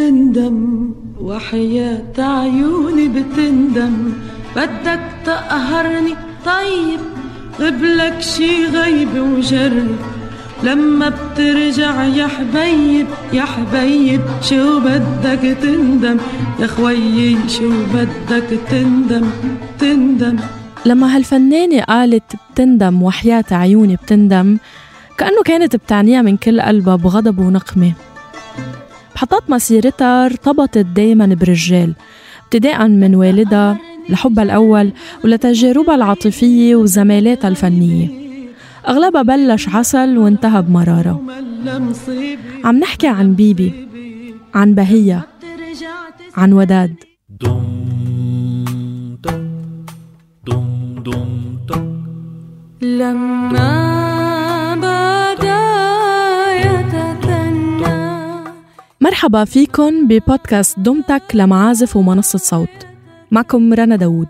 تندم وحياة عيوني بتندم. بدك تقهرني؟ طيب قبلك شي غيب وجرب لما بترجع يا حبيب يا حبيب شو بدك تندم؟ يا خويي شو بدك تندم؟ تندم. لما هالفنانة قالت بتندم وحياة عيوني بتندم كأنه كانت بتعنيها من كل قلبها بغضب ونقمة. بحطات مسيرتها ارتبطت دايما برجال ابتداء من والدها لحبها الأول ولتجاربها العاطفية وزمالاتها الفنية. أغلبها بلش عسل وانتهى بمرارة. عم نحكي عن بيبي عن بهية عن وداد. لما مرحبا فيكن ببودكاست دمتك لمعازف ومنصة صوت. معكم رنا داوود.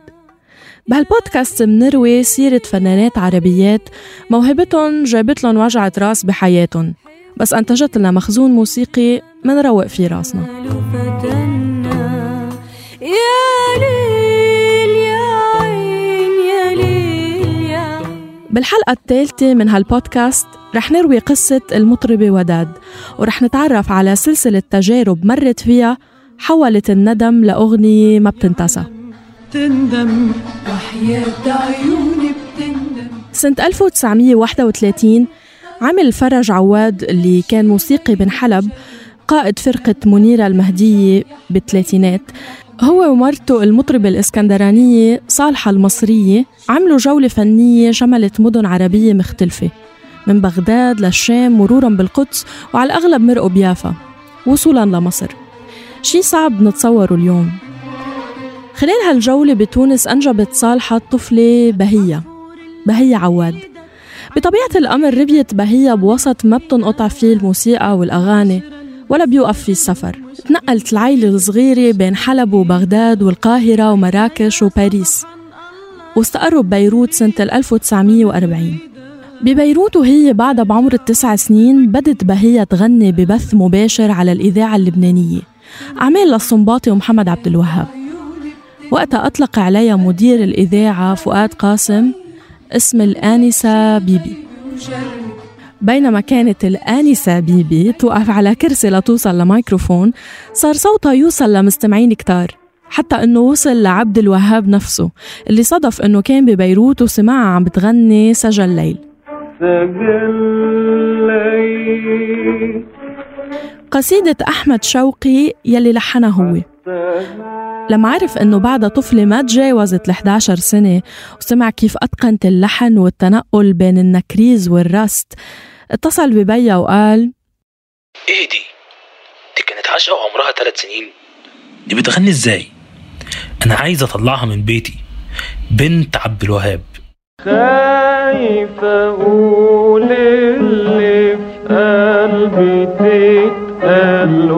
بهالبودكاست منروي سيرة فنانات عربيات موهبتهم جابت لهم وجعة راس بحياتهم بس أنتجت لنا مخزون موسيقي منروق فيه راسنا. بالحلقة الثالثة من هالبودكاست رح نروي قصة المطربة وداد ورح نتعرف على سلسلة تجارب مرت فيها حولت الندم لأغنية ما بتنتسى. تندم وحياة عيوني بتندم. سنة 1931 عمل فرج عواد اللي كان موسيقي بن حلب قائد فرقة منيرة المهدية بالثلاثينات. هو ومرته المطربة الإسكندرانية صالحة المصرية عملوا جولة فنية شملت مدن عربية مختلفة من بغداد للشام مرورا بالقدس وعلى الأغلب مرقوا بيافا وصولا لمصر. شي صعب نتصوره اليوم. خلال هالجولة بتونس أنجبت صالحة طفلة بهية بهية عواد. بطبيعة الأمر ربيت بهية بوسط ما بتنقطع فيه الموسيقى والأغاني. ولا بيوقف فيه السفر. تنقلت العيلة الصغيرة بين حلب وبغداد والقاهرة ومراكش وباريس. واستقروا ببيروت سنة 1940 ببيروت وهي بعدها بعمر التسع سنين بدت بهية تغني ببث مباشر على الإذاعة اللبنانية. أعمال للصنباطي ومحمد عبد الوهاب. وقتها أطلق عليها مدير الإذاعة فؤاد قاسم اسم الآنسة بيبي. بينما كانت الآنسة بيبي توقف على كرسي لتوصل لميكروفون صار صوتها يوصل لمستمعين كتار حتى إنه وصل لعبد الوهاب نفسه اللي صدف إنه كان ببيروت وسمعها عم بتغني سجل ليل سجل ليل قصيدة أحمد شوقي يلي لحنها هو. لما عرف إنه بعدها طفلة ما تجاوزت ال 11 سنة. وسمع كيف أتقنت اللحن والتنقل بين النكريز والرست. اتصل ببيا وقال إيه دي؟ دي كانت عشقة وعمرها ثلاث سنين. دي بتغني إزاي؟ أنا عايز أطلعها من بيتي. بنت عبد الوهاب. خايف أقول اللي في قلبي تتقل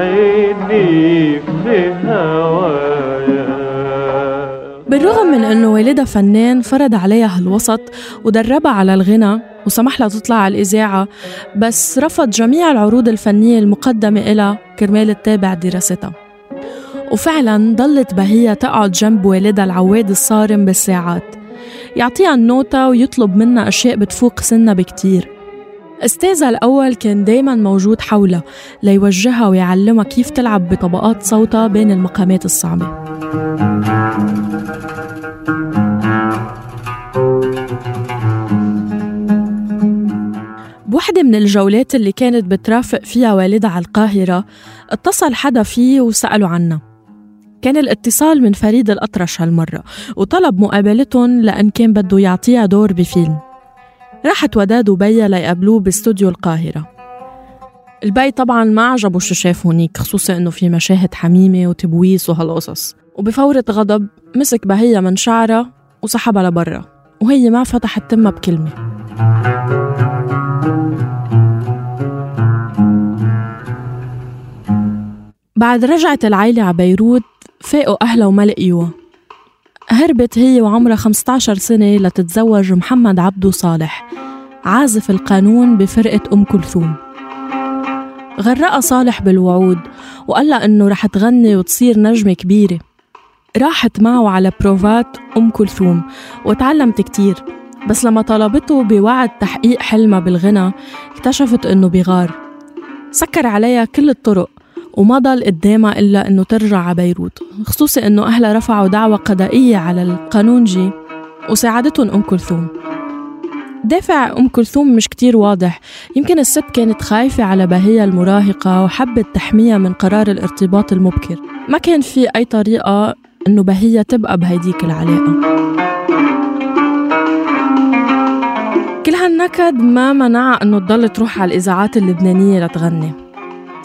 عيني في هوايا. بالرغم من انه والدها فنان فرض عليها هالوسط ودربها على الغنى وسمح لها تطلع على الإذاعة بس رفض جميع العروض الفنية المقدمة إلها كرمال تتابع دراستها. وفعلا ضلت بهية تقعد جنب والدها العواد الصارم بالساعات. يعطيها النوتة ويطلب منها أشياء بتفوق سنها بكتير. أستاذها الأول كان دايما موجود حولها ليوجهها ويعلمها كيف تلعب بطبقات صوتها بين المقامات الصعبة. بوحدة من الجولات اللي كانت بترافق فيها والدها على القاهرة اتصل حدا فيه وسأله عنها. كان الاتصال من فريد الأطرش هالمرة وطلب مقابلتهم لأن كان بده يعطيها دور بفيلم. راحت وداد وبهية ليقابلوه باستوديو القاهرة. البيّ طبعا ما عجبه شو شاف هونيك خصوصا إنه في مشاهد حميمة وتبويس وهالقصص. وبفورة غضب مسك بهية من شعرها وسحبها لبرا وهي ما فتحت تمها بكلمة. بعد رجعت العيلة على بيروت فاقوا أهلها وما لقيوها. هربت هي وعمرها 15 سنة لتتزوج محمد عبدو صالح عازف القانون بفرقة أم كلثوم. غرقها صالح بالوعود وقال لها إنه رح تغني وتصير نجمة كبيرة. راحت معه على بروفات أم كلثوم وتعلمت كتير بس لما طلبته بوعد تحقيق حلمها بالغنى اكتشفت إنه بغار. سكر عليها كل الطرق وما ضل قدامها إلا إنه ترجع على بيروت خصوصي إنه أهلها رفعوا دعوة قضائية على القانونجي وساعدتهم أم كلثوم. دافع أم كلثوم مش كتير واضح يمكن الست كانت خايفة على بهية المراهقة وحبت تحميها من قرار الارتباط المبكر. ما كان في أي طريقة إنه بهية تبقى بهيديك العلاقة. كل هالنكد ما منعها إنه تضل تروح على الإذاعات اللبنانية لتغني.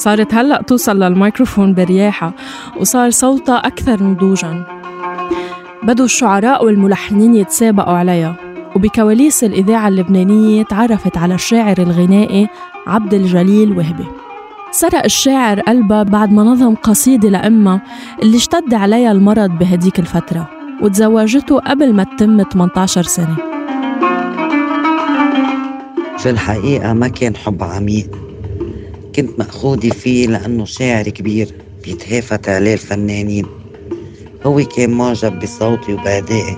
صارت هلأ توصل للميكروفون برياحة وصار صوتها أكثر نضوجاً بدوا الشعراء والملحنين يتسابقوا عليها وبكواليس الإذاعة اللبنانية تعرفت على الشاعر الغنائي عبد الجليل وهبي. سرق الشاعر قلبها بعد ما نظم قصيدة لأمها اللي اشتد عليها المرض بهديك الفترة وتزوجته قبل ما تتم 18 سنة. في الحقيقة ما كان حب عميق. كنت مأخوذة فيه لأنه شاعر كبير بيتهافت عليه الفنانين. هو كان معجب بصوتي وبأدائي.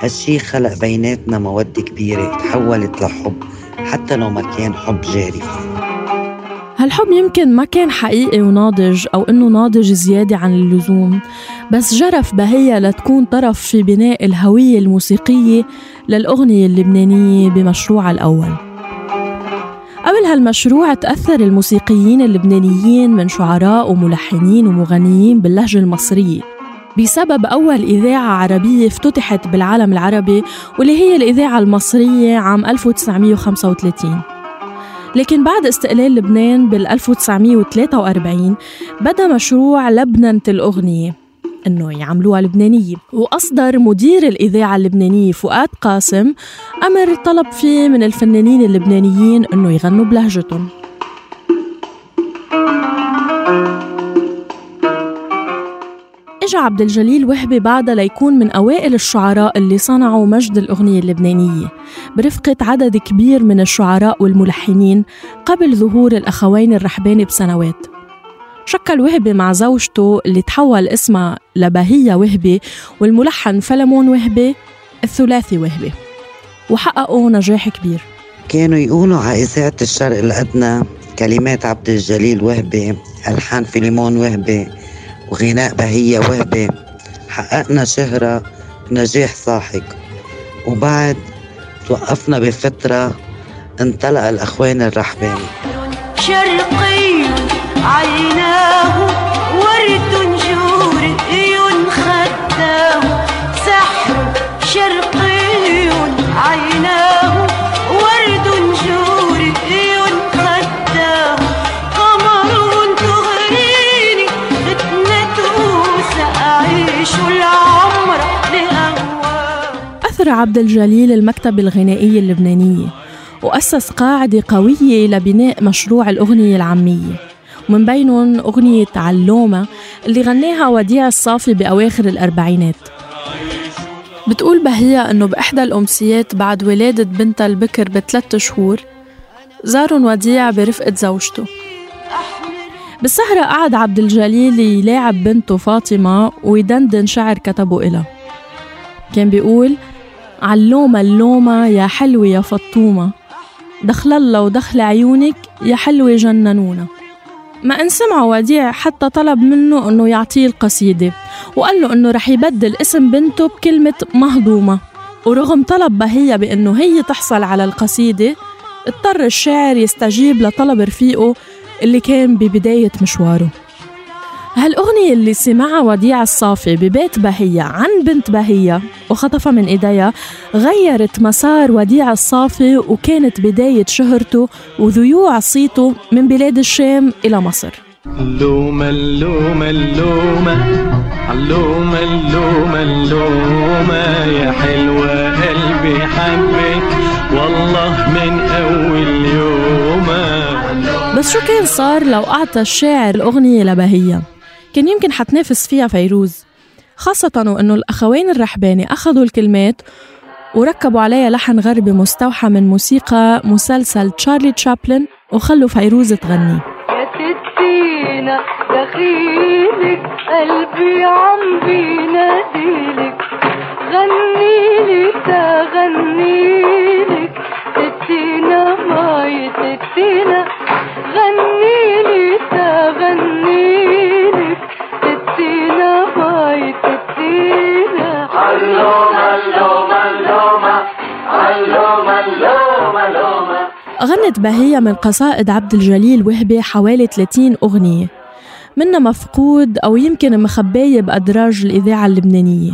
هالشي خلق بيناتنا مودة كبيرة تحولت لحب حتى لو ما كان حب جارف هالحب يمكن ما كان حقيقي وناضج أو إنه ناضج زيادة عن اللزوم بس جرف بهية لتكون طرف في بناء الهوية الموسيقية للأغنية اللبنانية بمشروعها الأول. قبل هالمشروع تأثر الموسيقيين اللبنانيين من شعراء وملحنين ومغنيين باللهجة المصرية. بسبب أول إذاعة عربية افتتحت بالعالم العربي واللي هي الإذاعة المصرية عام 1935 لكن بعد استقلال لبنان بال 1943 بدا مشروع لبننة الأغنية أنه يعملوها لبنانيه وأصدر مدير الإذاعة اللبنانية فؤاد قاسم أمر طلب فيه من الفنانين اللبنانيين أنه يغنوا بلهجتهم. اجى عبد الجليل وهبي بعدها ليكون من أوائل الشعراء اللي صنعوا مجد الأغنية اللبنانية. برفقة عدد كبير من الشعراء والملحنين قبل ظهور الأخوين الرحباني بسنوات. شكل وهبي مع زوجته اللي تحول اسمها لبهية وهبي والملحن فلمون وهبي الثلاثي وهبي. وحققوا نجاح كبير. كانوا يقولوا على إذاعة الشرق الأدنى كلمات عبد الجليل وهبي ألحان فيليمون وهبي وغناء بهية وهبي. حققنا شهرة ونجاح ساحق. وبعد توقفنا بفترة انطلق الأخوان الرحباني. شرقي عيناه ورد جوري خداه سحر شرقي عيناه ورد جوري خداه قمر تغريني فتنته سأعيش العمر لأهواه. أثر عبد الجليل المكتب الغنائي اللبنانية وأسس قاعدة قوية لبناء مشروع الأغنية العامية. ومن بينهم أغنية علومة اللي غناها وديع الصافي بأواخر الأربعينات. بتقول بهية أنه بإحدى الأمسيات بعد ولادة بنتها البكر بثلاث شهور زارن وديع برفقة زوجته. بالسهرة قعد عبد الجليل يلاعب بنته فاطمة ويدندن شعر كتبه إلها. كان بيقول علومة اللومة يا حلوة يا فطومة دخل الله ودخل عيونك يا حلوة جننونا. ما إن سمعه وديع حتى طلب منه إنه يعطيه القصيدة وقال له إنه رح يبدل اسم بنته بكلمة مهضومة. ورغم طلب بهية بإنه هي تحصل على القصيدة اضطر الشاعر يستجيب لطلب رفيقه اللي كان ببداية مشواره. هالأغنية اللي سمعها وديع الصافي ببيت بهية عن بنت بهية. وخطفها من إيديها. غيرت مسار وديع الصافي وكانت بداية شهرته وذيوع صيته من بلاد الشام إلى مصر. اللومة اللومة اللومة. اللومة اللومة اللومة. يا حلوة قلبي حبك. والله من أول يومة. بس شو كان صار لو أعطى الشاعر الأغنية لبهية؟ كان يمكن حتنافس فيها فيروز خاصة وأنه الأخوين الرحباني أخذوا الكلمات وركبوا عليها لحن غربي مستوحى من موسيقى مسلسل تشارلي تشابلن وخلوا فيروز تغني. يا ستينا دخيلك قلبي عم بيناديلك. غنيلي تغنيلك ستينا ماي ستينا غنيلي تغنيلك غنت بهية من قصائد عبد الجليل وهبي حوالي 30 أغنية. منها مفقود أو يمكن مخباية بأدراج الإذاعة اللبنانية.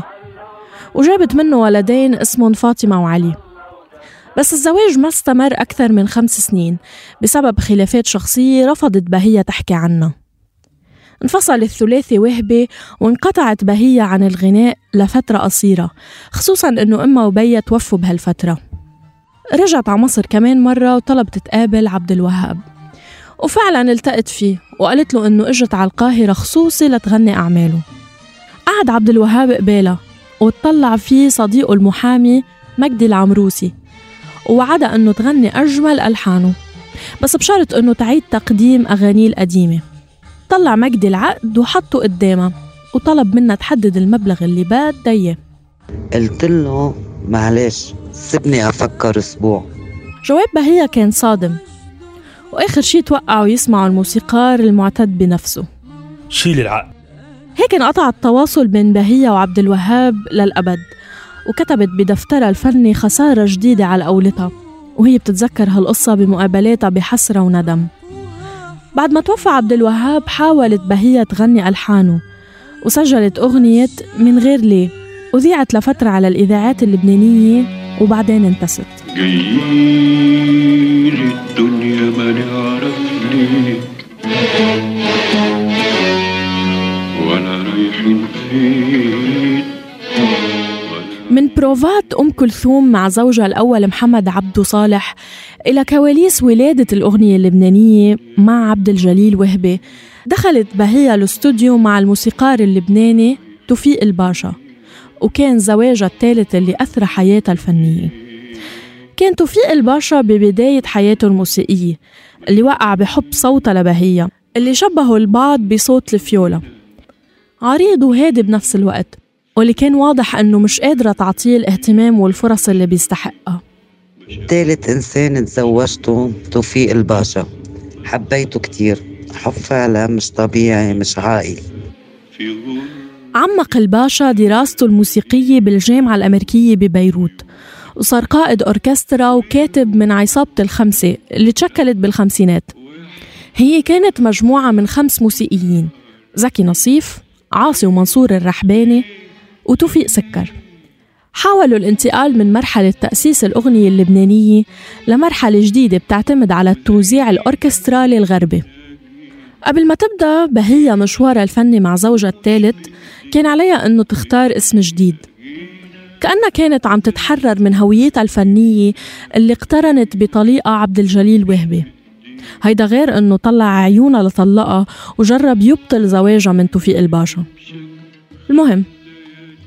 وجابت منه ولدين اسمهم فاطمة وعلي. بس الزواج ما استمر أكثر من خمس سنين. بسبب خلافات شخصية رفضت بهية تحكي عنها. انفصل الثلاثي وهبي وانقطعت بهية عن الغناء لفترة قصيرة خصوصا أنه أمها وبيا توفوا بهالفترة. رجعت على مصر كمان مرة وطلبت تقابل عبد الوهاب. وفعلا التقت فيه وقالت له إنه إجت على القاهرة خصوصي لتغني أعماله. قعد عبد الوهاب قبالها وتطلع فيه صديقه المحامي مجدي العمروسي ووعدها إنه تغني أجمل ألحانه. بس بشرط إنه تعيد تقديم أغانيه القديمة. طلع مجدي العقد وحطه قدامها وطلب منها تحدد المبلغ اللي بدها اياه قلت له معلش سيبني أفكر أسبوع. جواب بهية كان صادم وآخر شي توقعوا يسمعوا الموسيقار المعتد بنفسه. شيل العقد. هيك انقطع التواصل بين بهية وعبد الوهاب للأبد وكتبت بدفترها الفني خسارة جديدة على قولتها وهي بتتذكر هالقصة بمقابلاتها بحسرة وندم. بعد ما توفى عبد الوهاب حاولت بهية تغني ألحانه وسجلت أغنية من غير ليه. وذيعت لفترة على الإذاعات اللبنانية وبعدين انتست. جايين الدنيا ما نعرف ليه ولا رايحين فين من بروفات أم كلثوم مع زوجها الأول محمد عبدو صالح إلى كواليس ولادة الأغنية اللبنانية مع عبد الجليل وهبي دخلت بهية الاستوديو مع الموسيقار اللبناني توفيق الباشا وكان زواجها الثالث اللي أثرى حياتها الفنية. كان توفيق الباشا ببداية حياته الموسيقية اللي وقع بحب صوتها لبهية اللي شبهوا البعض بصوت الفيولا. عريض وهادي بنفس الوقت. واللي كان واضح إنه مش قادرة تعطيه الاهتمام والفرص اللي بيستحقها. تالت إنسان تزوجته توفيق الباشا. حبيته كتير. حب فعلا مش طبيعي مش عاقل. عمق الباشا دراسته الموسيقية بالجامعة الأمريكية ببيروت. وصار قائد أوركسترا وكاتب من عصابة الخمسة اللي تشكلت بالخمسينات. هي كانت مجموعة من خمس موسيقيين. زكي نصيف عاصي ومنصور الرحباني وتوفيق سكر. حاولوا الانتقال من مرحلة تأسيس الأغنية اللبنانية لمرحلة جديدة بتعتمد على التوزيع الأوركسترالي الغربي. قبل ما تبدأ بهية مشوارها الفني مع زوجها الثالث كان عليها أنه تختار اسم جديد. كأنها كانت عم تتحرر من هويتها الفنية اللي اقترنت بطليقة عبد الجليل وهبي. هيدا غير أنه طلع عيونها لطلقها وجرب يبطل زواجها من توفيق الباشا. المهم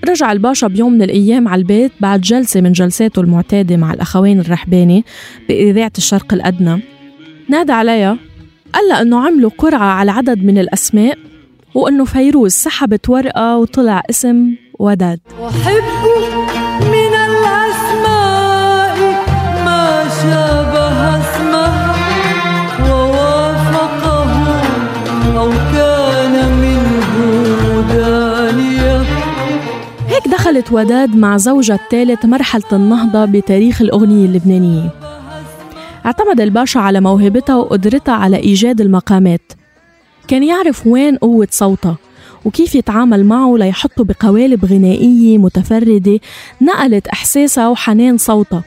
رجع الباشا بيوم من الأيام على البيت بعد جلسة من جلساته المعتادة مع الأخوين الرحباني بإذاعة الشرق الأدنى. نادى عليها قال لها إنه عملوا قرعة على عدد من الأسماء وإنه فيروز سحبت ورقة وطلع اسم وداد. وحب دخلت وداد مع زوجها الثالث مرحلة النهضة بتاريخ الأغنية اللبنانية. اعتمد الباشا على موهبتها وقدرتها على إيجاد المقامات. كان يعرف وين قوة صوتها وكيف يتعامل معه ليحطه بقوالب غنائية متفردة نقلت إحساسها وحنان صوتها.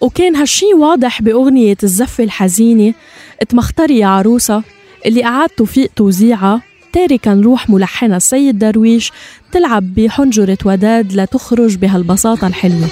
وكان هالشي واضح بأغنية الزفة الحزينة اتمختري يا عروسة اللي أعاد توفيق توزيعها تاركا روح ملحنها السيد درويش تلعب بحنجرة وداد لتخرج بهالبساطة الحلوة.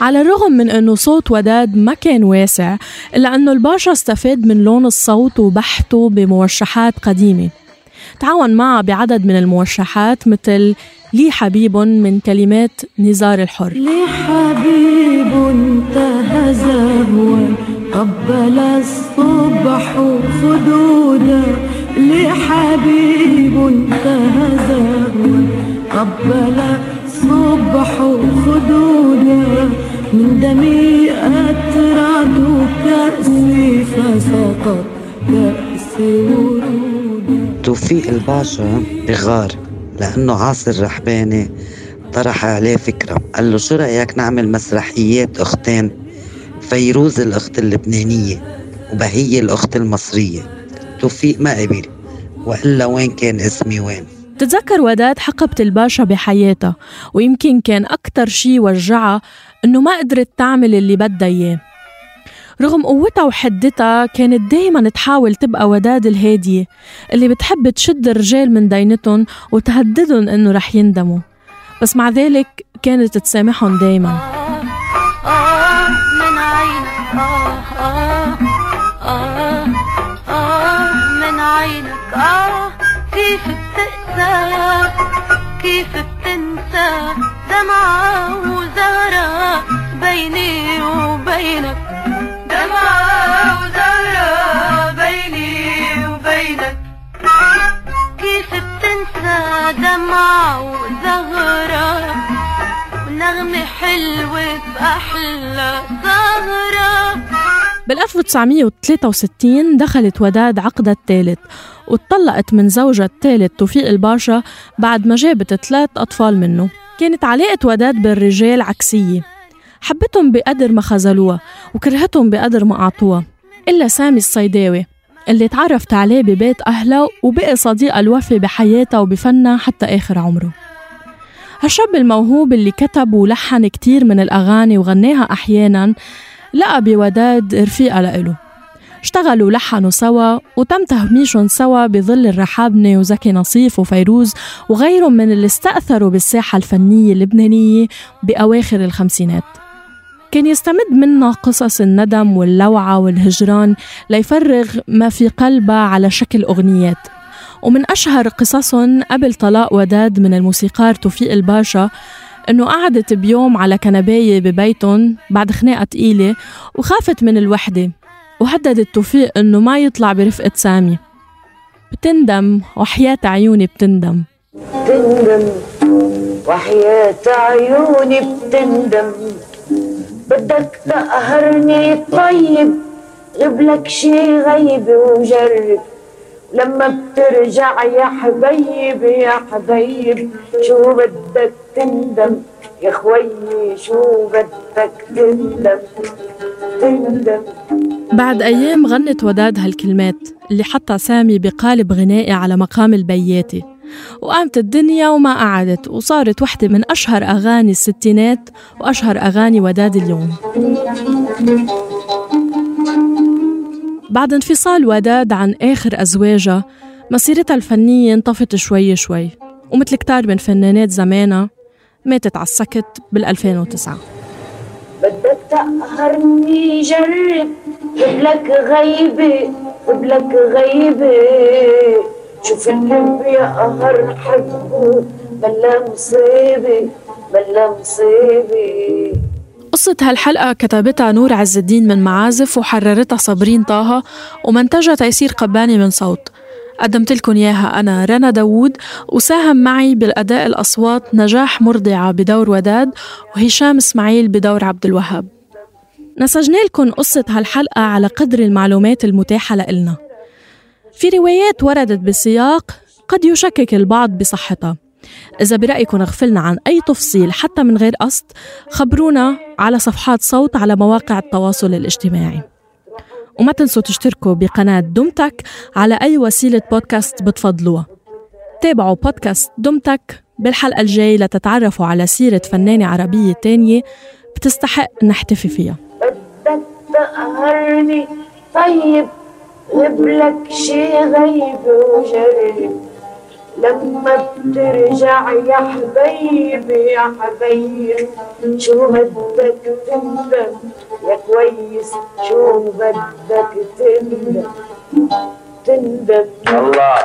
على الرغم من أنه صوت وداد ما كان واسع إلا أنه الباشا استفاد من لون الصوت وبحثه بموشحات قديمة. تعاون معها بعدد من الموشحات مثل لي حبيب من كلمات نزار الحر. لي حبيب زهوا قبل الصبح خدودا لي حبيب زهوا قبل الصبح خدودا من دمي أترعت كأسي فسقط كأسي ورودا توفيق الباشا بغار لأنه عاصر رحباني طرح عليه فكرة. قال له شو رأيك نعمل مسرحيات أختين؟ فيروز الأخت اللبنانية وبهية الأخت المصرية. توفيق ما قبل وإلا وين كان اسمي وين؟ بتتذكر وداد حقبة الباشا بحياتها ويمكن كان أكتر شي وجعها إنه ما قدرت تعمل اللي بدها إياه. رغم قوتها وحدتها كانت دايما تحاول تبقى وداد الهادية اللي بتحب تشد الرجال من دينتهم وتهددهم إنه رح يندموا. بس مع ذلك كانت تسامحهم دايما. آه آه آه كيف بتقسى كيف بتنسى؟ دمعة وزهرة بيني وبينك. وزهرة بيني وبينك كيف بتنسى دمعة وزهرة ونغمة حلوة بأحلى سهرة بال 1963 دخلت وداد عقدها الثالث واتطلقت من زوجها الثالث توفيق الباشا بعد ما جابت ثلاث أطفال منه. كانت علاقة وداد بالرجال عكسية. حبتهم بقدر ما خذلوها وكرهتهم بقدر ما أعطوها إلا سامي الصيداوي اللي تعرفت عليه ببيت أهلها وبقي صديقها الوفي بحياتها وبفنها حتى آخر عمره. هالشاب الموهوب اللي كتب ولحن كتير من الأغاني وغناها أحياناً لقى بوداد رفيقة لإله. اشتغلوا ولحنوا سوا وتم تهميشهم سوا بظل الرحابنة وزكي نصيف وفيروز وغيرهم من اللي استأثروا بالساحة الفنية اللبنانية بأواخر الخمسينات. كان يستمد منا قصص الندم واللوعة والهجران ليفرغ ما في قلبها على شكل أغنيات. ومن أشهر قصصهم قبل طلاق وداد من الموسيقار توفيق الباشا إنه قعدت بيوم على كنباية ببيتهم بعد خناقة تقيلة وخافت من الوحدة. وهددت توفيق إنه ما يطلع برفقة سامي. بتندم وحياة عيوني بتندم. بتندم وحياة عيوني بتندم. بدك تقهرني طيب. غبلك شي غيب وجرب. لما بترجع يا حبيب يا حبيب شو بدك تندم؟ يا خويي شو بدك تندم؟ تندم. بعد أيام غنت وداد هالكلمات اللي حطها سامي بقالب غنائي على مقام البياتي. وقامت الدنيا وما قعدت وصارت وحدة من أشهر أغاني الستينات وأشهر أغاني وداد اليوم. بعد انفصال وداد عن آخر أزواجها مسيرتها الفنية انطفت شوي شوي ومثل كتار من فنانات زمانها ماتت على السكت بال 2009 بدك تقهرني جرب قبلك غيبة قبلك غيبة. شوف الحب يا قهر حبه بلا مصيبة بلا مصيبة قصة هالحلقة كتبتها نور عز الدين من معازف وحررتها صابرين طه ومنتجها تيسير قباني من صوت. قدمت لكم إياها أنا رنا داوود وساهم معي بالأداء الأصوات نجاح مرضعة بدور وداد وهشام إسماعيل بدور عبد الوهاب. نسجنا لكم قصة هالحلقة على قدر المعلومات المتاحة لإلنا. في روايات وردت بسياق قد يشكك البعض بصحتها. إذا برأيكم غفلنا عن أي تفصيل حتى من غير قصد خبرونا على صفحات صوت على مواقع التواصل الاجتماعي. وما تنسوا تشتركوا بقناة دمتك على أي وسيلة بودكاست بتفضلوها. تابعوا بودكاست دمتك بالحلقة الجاي لتتعرفوا على سيرة فنانة عربية تانية بتستحق نحتفي فيها. بدك تقهرني طيب. غبلك شي غيب وجرب لما بترجع يا حبيبي يا حبيبي شو بدك تندم يا كويس شو بدك تندم تندم الله.